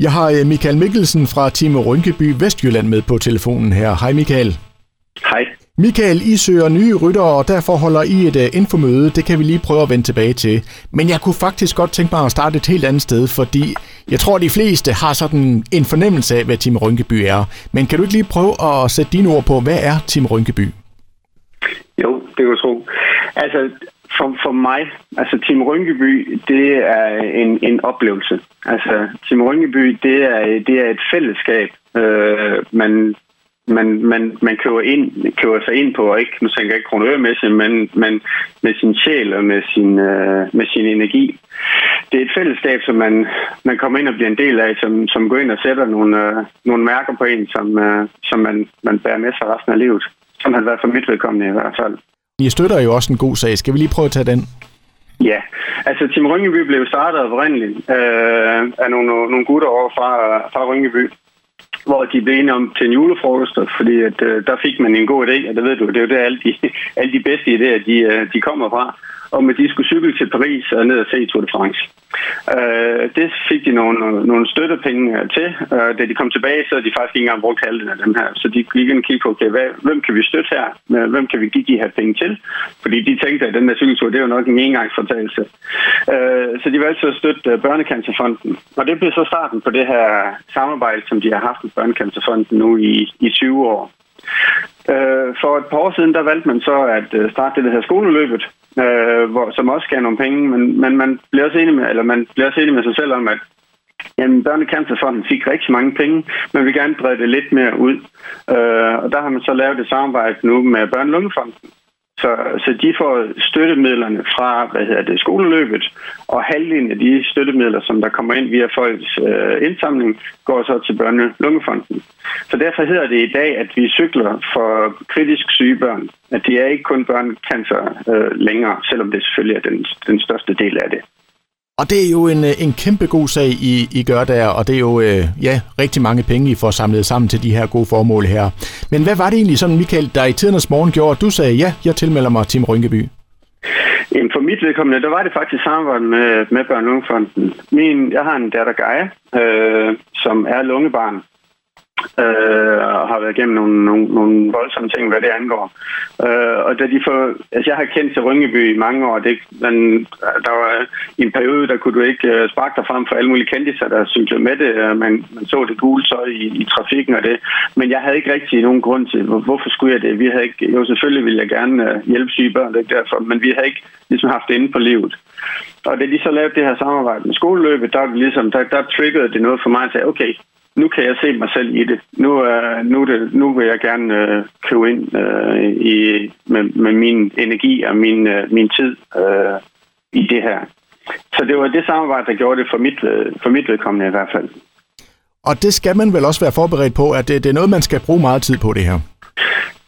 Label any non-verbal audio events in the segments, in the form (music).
Jeg har øh, Michael Mikkelsen fra Team Rynkeby Vestjylland med på telefonen her. Hej Michael. Hej. Michael, I søger nye ryttere, og derfor holder I et uh, infomøde. Det kan vi lige prøve at vende tilbage til. Men jeg kunne faktisk godt tænke mig at starte et helt andet sted, fordi jeg tror, at de fleste har sådan en fornemmelse af, hvad Team Rynkeby er. Men kan du ikke lige prøve at sætte dine ord på, hvad er Team Rynkeby? Jo, det kan jeg tro. Altså, for, for mig, altså Team Rynkeby, det er en, en oplevelse. Altså, Team Rynkeby, det er, det er et fællesskab, øh, man man, man, man køber, ind, køber sig ind på, og ikke, nu tænker jeg ikke kronørmæssigt, men, men med sin sjæl og med sin, øh, med sin energi. Det er et fællesskab, som man, man kommer ind og bliver en del af, som, som går ind og sætter nogle, øh, nogle mærker på en, som, øh, som man, man bærer med sig resten af livet. Som har været for mit vedkommende i hvert fald. I støtter jo også en god sag. Skal vi lige prøve at tage den? Ja, altså Tim Rynkeby blev startet oprindeligt øh, af nogle, nogle gutter over fra, fra Rynkeby, hvor de blev enige om til en julefrokost, fordi at, øh, der fik man en god idé, og det ved du, det er jo det, alle de, (laughs) alle de bedste idéer, de, øh, de kommer fra om at de skulle cykle til Paris og ned og se Tour de France. Øh, det fik de nogle, nogle støttepenge øh, til. Øh, da de kom tilbage, så havde de faktisk ikke engang brugt halvdelen af dem her. Så de gik ind og kiggede på, okay, hvad, hvem kan vi støtte her? Øh, hvem kan vi give de her penge til? Fordi de tænkte, at den der cykeltur, det er jo nok en engangsfortagelse. Øh, så de valgte at støtte øh, Børnecancerfonden. Og det blev så starten på det her samarbejde, som de har haft Børnecancerfonden nu i, i 20 år. Øh, for et par år siden, der valgte man så at øh, starte det, der hedder skoleløbet, øh, hvor, som også gav nogle penge, men, men man bliver også enig med, eller man bliver også enig med sig selv om, at Jamen, Børnecancerfonden fik rigtig mange penge, men vil gerne brede det lidt mere ud. Øh, og der har man så lavet et samarbejde nu med Børnelungefonden, så, så de får støttemidlerne fra hvad hedder det, skoleløbet, og halvdelen af de støttemidler, som der kommer ind via folks øh, indsamling, går så til børne lungefonden. Så derfor hedder det i dag, at vi cykler for kritisk syge børn. At det er ikke kun børnecancer øh, længere, selvom det selvfølgelig er den, den største del af det. Og det er jo en, øh, en kæmpe god sag, I, I gør der, og det er jo øh, ja, rigtig mange penge, I får samlet sammen til de her gode formål her. Men hvad var det egentlig sådan, Michael, der i tidernes morgen gjorde, at du sagde, ja, jeg tilmelder mig Tim Rynkeby? Jamen for mit vedkommende, der var det faktisk samarbejde med, med Børn Lungefonden. Min, jeg har en datter Gaia, øh, som er lungebarn, øh, og har været igennem nogle, nogle, nogle voldsomme ting, hvad det angår. Øh, og da de får, altså jeg har kendt til Ryngeby i mange år, det, men, øh, der var i en periode, der kunne du ikke øh, sparke dig frem for alle mulige kendiser, der cyklede med det. Man, man så det gule så i, i trafikken og det. Men jeg havde ikke rigtig nogen grund til, hvor, hvorfor skulle jeg det? Vi havde ikke, jo selvfølgelig ville jeg gerne øh, hjælpe syge børn, det derfor, men vi havde ikke ligesom haft det inde på livet. Og da de så lavede det her samarbejde med skoleløbet, der, ligesom, der, der triggede det noget for mig at sige, okay, nu kan jeg se mig selv i det. Nu, uh, nu, det, nu vil jeg gerne uh, købe ind uh, i, med, med min energi og min, uh, min tid uh, i det her. Så det var det samarbejde, der gjorde det for mit, uh, for mit vedkommende i hvert fald. Og det skal man vel også være forberedt på, at det, det er noget, man skal bruge meget tid på det her?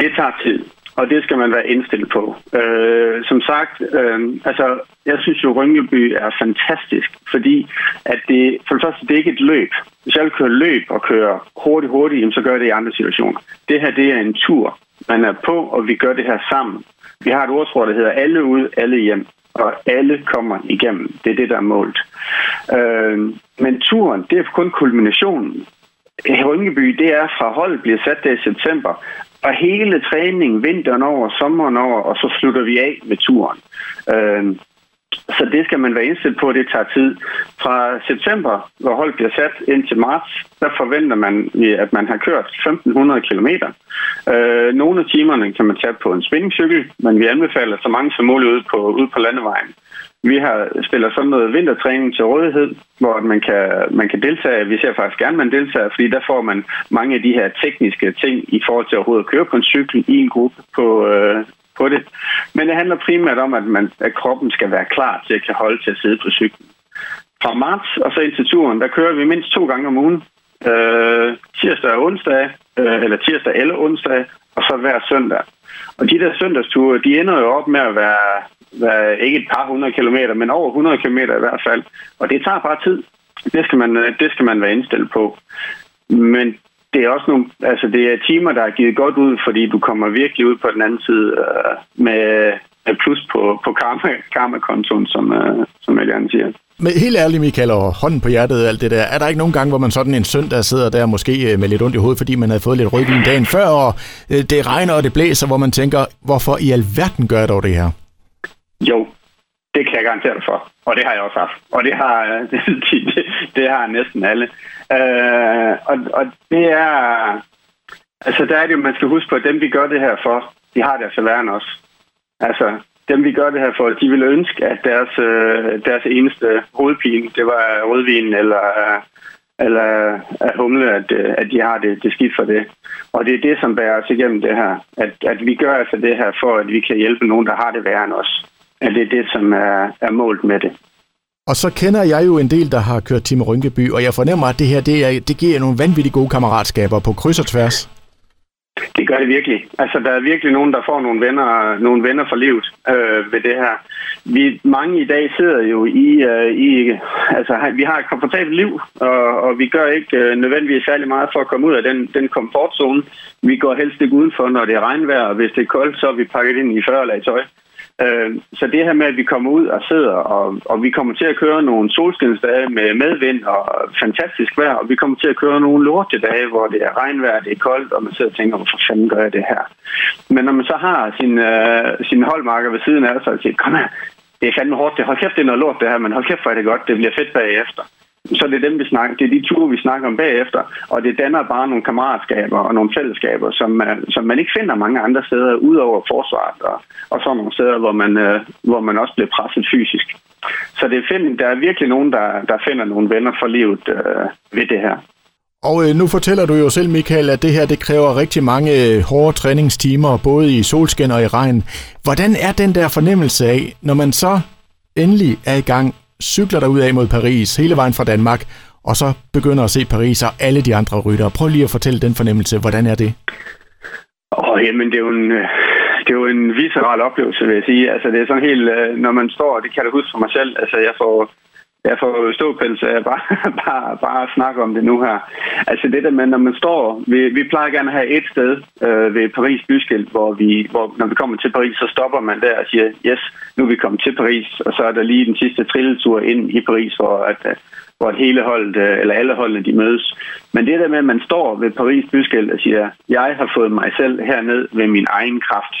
Det tager tid og det skal man være indstillet på. Øh, som sagt, øh, altså, jeg synes jo, Rynkeby er fantastisk, fordi at det, for det første, det er ikke et løb. Hvis jeg vil køre løb og køre hurtigt, hurtigt, så gør jeg det i andre situationer. Det her, det er en tur. Man er på, og vi gør det her sammen. Vi har et ordsprog, der hedder alle ud, alle hjem. Og alle kommer igennem. Det er det, der er målt. Øh, men turen, det er kun kulminationen. Rynkeby, det er fra holdet bliver sat der i september, og hele træningen, vinteren over, sommeren over, og så slutter vi af med turen. Øh, så det skal man være indstillet på, at det tager tid. Fra september, hvor holdet bliver sat ind til marts, der forventer man, at man har kørt 1500 km. Øh, nogle af timerne kan man tage på en spinningcykel, men vi anbefaler så mange som muligt ude på, ude på landevejen. Vi har spiller sådan noget vintertræning til rådighed, hvor man kan, man kan deltage. Vi ser faktisk gerne, at man deltager, fordi der får man mange af de her tekniske ting i forhold til overhovedet at køre på en cykel i en gruppe på, øh, på det. Men det handler primært om, at, man, at kroppen skal være klar til at kan holde til at sidde på cyklen. Fra marts og så ind til turen, der kører vi mindst to gange om ugen. Øh, tirsdag og onsdag, øh, eller tirsdag eller onsdag, og så hver søndag. Og de der søndagsture, de ender jo op med at være, være ikke et par hundrede kilometer, men over 100 kilometer i hvert fald. Og det tager bare tid. Det skal man, øh, det skal man være indstillet på. Men det er også nogle, altså det er timer, der er givet godt ud, fordi du kommer virkelig ud på den anden side øh, med, plus på, på karma, karma-kontoen, som, uh, som jeg gerne siger. Men helt ærligt, Michael, og hånden på hjertet og alt det der, er der ikke nogen gange, hvor man sådan en søndag sidder der måske øh, med lidt ondt i hovedet, fordi man havde fået lidt rødvin dagen før, og øh, det regner og det blæser, hvor man tænker, hvorfor i alverden gør jeg dog det her? Jo, det kan jeg garantere dig for. Og det har jeg også haft. Og det har, (laughs) det, det, det har næsten alle. Øh, og, og det er... Altså, der er det jo, man skal huske på, at dem, vi gør det her for, de har deres værn også. Altså, dem vi gør det her for, de ville ønske, at deres, øh, deres eneste hovedpine, det var rødvin eller, eller at humle, at, at de har det, det skidt for det. Og det er det, som bærer os igennem det her. At, at vi gør altså det her for, at vi kan hjælpe nogen, der har det værre end os. At det er det, som er, er målt med det. Og så kender jeg jo en del, der har kørt Tim Rynkeby, og jeg fornemmer, at det her det, er, det giver nogle vanvittigt gode kammeratskaber på kryds og tværs. Det gør det virkelig. Altså, der er virkelig nogen, der får nogle venner, nogle venner for livet øh, ved det her. Vi, mange i dag sidder jo i, øh, i altså, vi har et komfortabelt liv, og, og vi gør ikke øh, nødvendigvis særlig meget for at komme ud af den, den komfortzone. Vi går helst ikke udenfor, når det er regnvejr, og hvis det er koldt, så er vi pakket ind i 40 lag tøj. Øh, Øh, så det her med, at vi kommer ud og sidder, og, og vi kommer til at køre nogle solskinsdage med medvind og fantastisk vejr, og vi kommer til at køre nogle lortedage, hvor det er regnvejr, det er koldt, og man sidder og tænker, hvorfor fanden gør jeg det her? Men når man så har sin, øh, sin holdmarker ved siden af sig og siger, kom her, det er fandme hårdt, det, hold kæft, det er noget lort det her, men hold kæft, hvor er det godt, det bliver fedt bagefter så det er dem, vi snakker, det er de ture, vi snakker om bagefter, og det danner bare nogle kammeratskaber og nogle fællesskaber, som, man, som man ikke finder mange andre steder, udover forsvaret og, og sådan nogle steder, hvor man, øh, hvor man også bliver presset fysisk. Så det er find, der er virkelig nogen, der, der finder nogle venner for livet øh, ved det her. Og øh, nu fortæller du jo selv, Michael, at det her det kræver rigtig mange øh, hårde træningstimer, både i solskin og i regn. Hvordan er den der fornemmelse af, når man så endelig er i gang cykler der ud af mod Paris, hele vejen fra Danmark, og så begynder at se Paris og alle de andre ryttere. Prøv lige at fortælle den fornemmelse. Hvordan er det? Åh, oh, jamen, det er jo en, øh, det er jo en visceral oplevelse, vil jeg sige. Altså, det er sådan helt, øh, når man står, det kan jeg huske for mig selv, altså, jeg får, jeg får ståpels af bare, (laughs) bare, bare snakke om det nu her. Altså det der med, når man står, vi, vi plejer gerne at have et sted øh, ved Paris byskilt, hvor vi, hvor når vi kommer til Paris, så stopper man der og siger, yes, nu er vi kommet til Paris, og så er der lige den sidste trilletur ind i Paris, hvor at, hvor hele holdet, øh, eller alle holdene, de mødes. Men det der med, at man står ved Paris byskilt og siger, jeg har fået mig selv herned ved min egen kraft,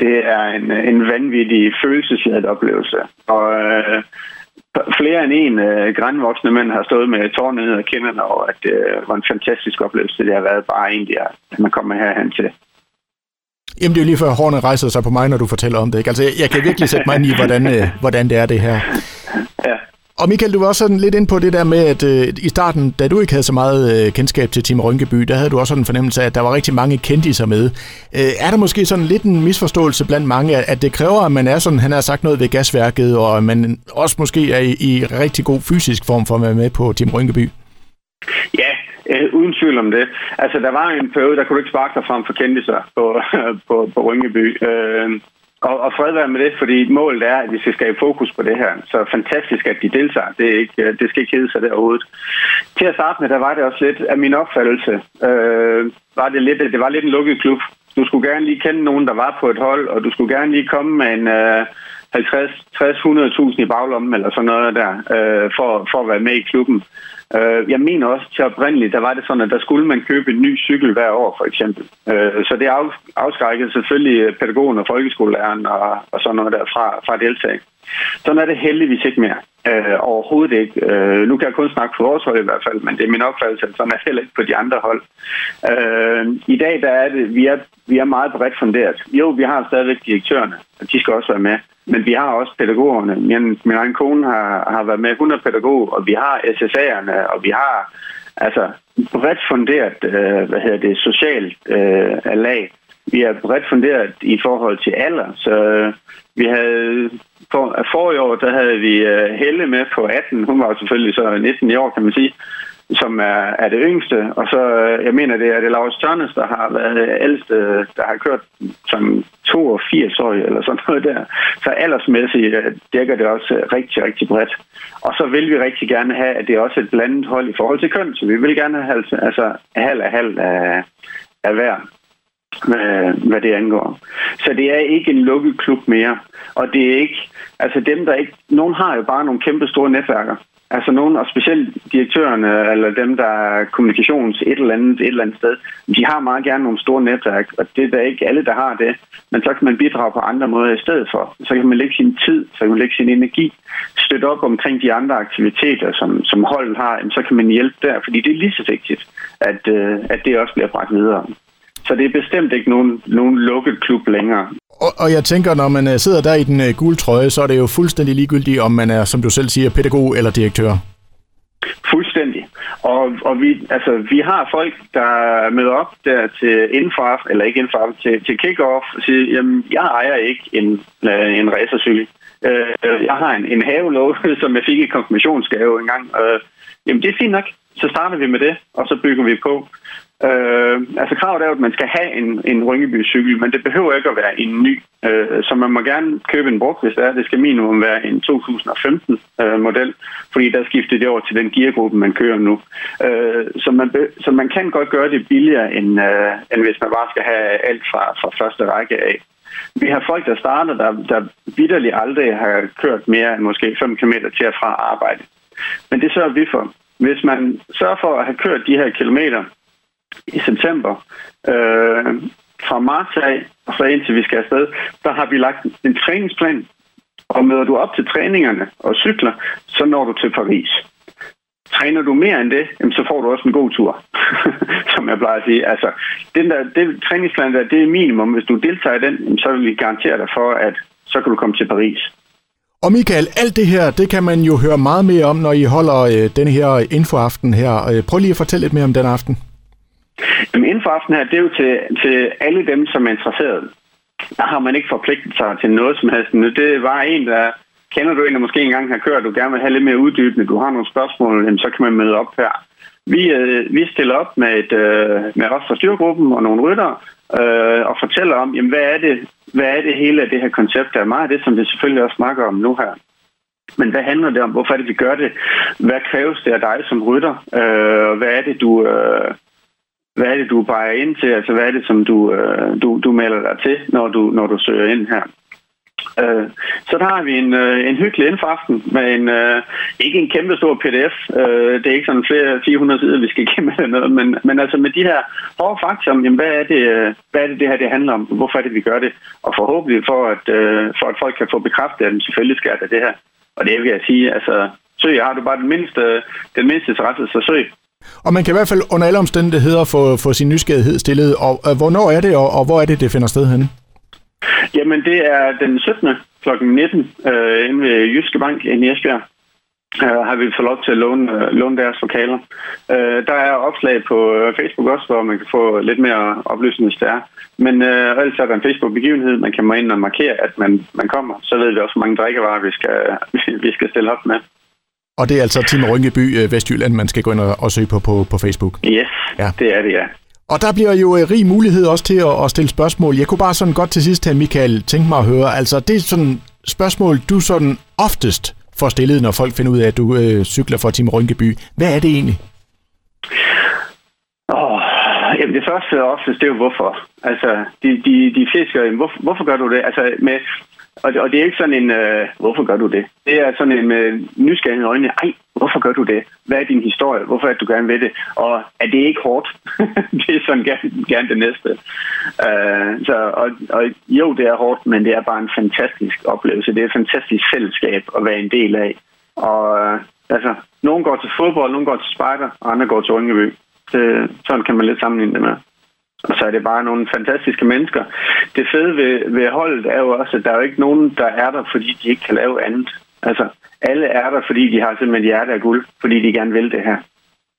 det er en, en vanvittig følelsesladet oplevelse. Og øh, flere end en øh, grænvoksne mænd har stået med tårnet ned og kinderne over, at det øh, var en fantastisk oplevelse, det har været bare egentlig, at man kommer herhen til. Jamen, det er jo lige før hårene rejser sig på mig, når du fortæller om det. Ikke? Altså, jeg, jeg kan virkelig sætte mig ind i, hvordan, øh, hvordan det er det her. Og Michael, du var også sådan lidt ind på det der med, at øh, i starten, da du ikke havde så meget øh, kendskab til Tim Rynkeby, der havde du også sådan en fornemmelse af, at der var rigtig mange kendiser med. Øh, er der måske sådan lidt en misforståelse blandt mange, at det kræver, at man er sådan, han har sagt noget ved gasværket, og at man også måske er i, i rigtig god fysisk form for at være med på Tim Rynkeby? Ja, øh, uden tvivl om det. Altså, der var en periode, der kunne du ikke sparke dig frem for kendiser på, (laughs) på, på Rynkeby. Øh, og, og fred være med det, fordi målet er, at vi skal skabe fokus på det her. Så fantastisk, at de deltager. Det, er ikke, øh, det skal ikke hedde sig det overhovedet. Til at starte med, der var det også lidt af min opfattelse. Øh, var det, lidt, det var lidt en lukket klub. Du skulle gerne lige kende nogen, der var på et hold, og du skulle gerne lige komme med en øh, 50-100.000 i baglommen eller sådan noget der, øh, for, for at være med i klubben. Øh, jeg mener også til oprindeligt, der var det sådan, at der skulle man købe en ny cykel hver år, for eksempel. Øh, så det afskrækkede selvfølgelig pædagogen og folkeskolelæreren og, og sådan noget der fra, fra deltagelse. Sådan er det heldigvis ikke mere. Øh, overhovedet ikke. Øh, nu kan jeg kun snakke for vores hold i hvert fald, men det er min opfattelse, at sådan er det heller ikke på de andre hold. Øh, I dag der er det, vi er, vi er meget bredt funderet. Jo, vi har stadigvæk direktørerne, og de skal også være med. Men vi har også pædagogerne. Min, min egen kone har, har været med 100 pædagog, og vi har SSA'erne, og vi har altså bredt funderet, øh, hvad hedder det, socialt øh, lag. Vi er bredt funderet i forhold til alder, så øh, vi havde for, for i år, der havde vi øh, Helle med på 18. Hun var selvfølgelig så 19 i år, kan man sige som er, er det yngste. Og så, øh, jeg mener, det er det Lars Tørnes, der har været ældste, der har kørt som 82 år eller sådan noget der. Så aldersmæssigt øh, dækker det også rigtig, rigtig bredt. Og så vil vi rigtig gerne have, at det er også et blandet hold i forhold til køn. Så vi vil gerne have altså, halv af halv af, af hver hvad, hvad det angår. Så det er ikke en lukket klub mere. Og det er ikke, altså dem der ikke, nogen har jo bare nogle kæmpe store netværker. Altså nogen, og specielt direktørerne, eller dem, der er kommunikations et eller andet, et eller andet sted, de har meget gerne nogle store netværk, og det er da ikke alle, der har det. Men så kan man bidrage på andre måder i stedet for. Så kan man lægge sin tid, så kan man lægge sin energi, støtte op omkring de andre aktiviteter, som, som holdet har, så kan man hjælpe der, fordi det er lige så vigtigt, at, øh, at det også bliver bragt videre. Så det er bestemt ikke nogen, nogen lukket klub længere. Og, og jeg tænker, når man øh, sidder der i den uh, gule trøje, så er det jo fuldstændig ligegyldigt, om man er, som du selv siger, pædagog eller direktør. Fuldstændig. Og, og vi, altså, vi har folk, der møder op der til indfart, eller ikke indfart, til, til kick-off, og siger, jamen, jeg ejer ikke en, en racercykel. Jeg har en, en havelov, (laughs) som jeg fik i konfirmationsgave engang. Jamen, det er fint nok. Så starter vi med det, og så bygger vi på. Øh, altså kravet er at man skal have en, en Rynkeby-cykel, men det behøver ikke at være en ny. Øh, så man må gerne købe en brugt, hvis det er. Det skal minimum være en 2015-model, øh, fordi der skifter det over til den geargruppe, man kører nu. Øh, så, man så man kan godt gøre det billigere, end, øh, end hvis man bare skal have alt fra, fra første række af. Vi har folk, der starter, der, der vidderligt aldrig har kørt mere end måske 5 km til og fra arbejde. Men det sørger vi for. Hvis man sørger for at have kørt de her kilometer, i september. Øh, fra marts af, og så indtil vi skal afsted, der har vi lagt en træningsplan. Og møder du op til træningerne og cykler, så når du til Paris. Træner du mere end det, så får du også en god tur, (laughs) som jeg plejer at sige. Altså, den der, det træningsplan der, det er minimum. Hvis du deltager i den, så vil vi garantere dig for, at så kan du komme til Paris. Og Michael, alt det her, det kan man jo høre meget mere om, når I holder øh, den her infoaften her. Øh, prøv lige at fortælle lidt mere om den aften. Jamen, inden for aftenen her, det er jo til, til alle dem, som er interesseret. Der har man ikke forpligtet sig til noget som helst. Nu, Det var en, der kender du en, der måske engang har kørt, du gerne vil have lidt mere uddybende, du har nogle spørgsmål, jamen, så kan man møde op her. Vi, øh, vi stiller op med, et, øh, med os fra styrgruppen og nogle rytter øh, og fortæller om, jamen, hvad er, det, hvad er det hele af det her koncept? Der er meget af det, som vi selvfølgelig også snakker om nu her. Men hvad handler det om? Hvorfor er det, vi gør det? Hvad kræves det af dig som rytter? Øh, hvad er det, du... Øh, hvad er det, du peger ind til? Altså, hvad er det, som du, øh, du, du melder dig til, når du, når du søger ind her? Øh, så der har vi en, øh, en hyggelig indfaften med en, øh, ikke en kæmpe stor pdf. Øh, det er ikke sådan flere 400 sider, vi skal (laughs) igennem eller noget, men, men altså med de her hårde fakta om, jamen, hvad, er det, øh, hvad er det, det her det handler om? Hvorfor er det, vi gør det? Og forhåbentlig for, at, øh, for at folk kan få bekræftet, at selvfølgelig skal det det her. Og det vil jeg sige, altså søg, har du bare den mindste, øh, den mindste interesse, så søg. Og man kan i hvert fald under alle omstændigheder få, få sin nysgerrighed stillet. Og øh, hvornår er det, og, og hvor er det, det finder sted henne? Jamen, det er den 17. kl. 19. Øh, inde ved Jyske Bank i Esbjerg. Uh, har vi fået lov til at låne, uh, låne deres lokaler. Uh, der er opslag på Facebook også, hvor man kan få lidt mere oplysning, hvis det er. Men uh, ellers er der en Facebook-begivenhed, man kan må ind og markere, at man, man kommer. Så ved vi også, hvor mange drikkevarer vi skal, (laughs) vi skal stille op med. Og det er altså Team Rynkeby øh, Vestjylland, man skal gå ind og, søge på, på på Facebook? Yes, ja. det er det, ja. Og der bliver jo øh, rig mulighed også til at, at stille spørgsmål. Jeg kunne bare sådan godt til sidst her, Michael, tænke mig at høre, altså det er sådan spørgsmål, du sådan oftest får stillet, når folk finder ud af, at du øh, cykler for Team Rynkeby. Hvad er det egentlig? Oh, jamen det første oftest, det er jo hvorfor. Altså, de, de, de fleste gør, hvorfor, hvorfor gør du det? Altså, med, og, og det er ikke sådan en, øh, hvorfor gør du det? Det er sådan en med nysgerrighed i øjnene. Ej, hvorfor gør du det? Hvad er din historie? Hvorfor er du gerne ved det? Og er det ikke hårdt? (laughs) det er sådan gerne, gerne det næste. Øh, så, og, og jo, det er hårdt, men det er bare en fantastisk oplevelse. Det er et fantastisk fællesskab at være en del af. Og øh, altså, nogen går til fodbold, nogen går til spejder, og andre går til Ungeby. Det, sådan kan man lidt sammenligne det med. Og så er det bare nogle fantastiske mennesker. Det fede ved, ved holdet er jo også, at der er jo ikke nogen, der er der, fordi de ikke kan lave andet. Altså, alle er der, fordi de har simpelthen hjerte af guld, fordi de gerne vil det her.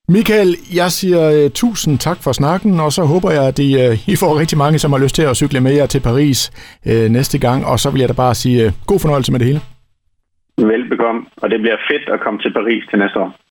Michael, jeg siger uh, tusind tak for snakken, og så håber jeg, at I, uh, I får rigtig mange, som har lyst til at cykle med jer til Paris uh, næste gang, og så vil jeg da bare sige uh, god fornøjelse med det hele. Velbekomme, og det bliver fedt at komme til Paris til næste år.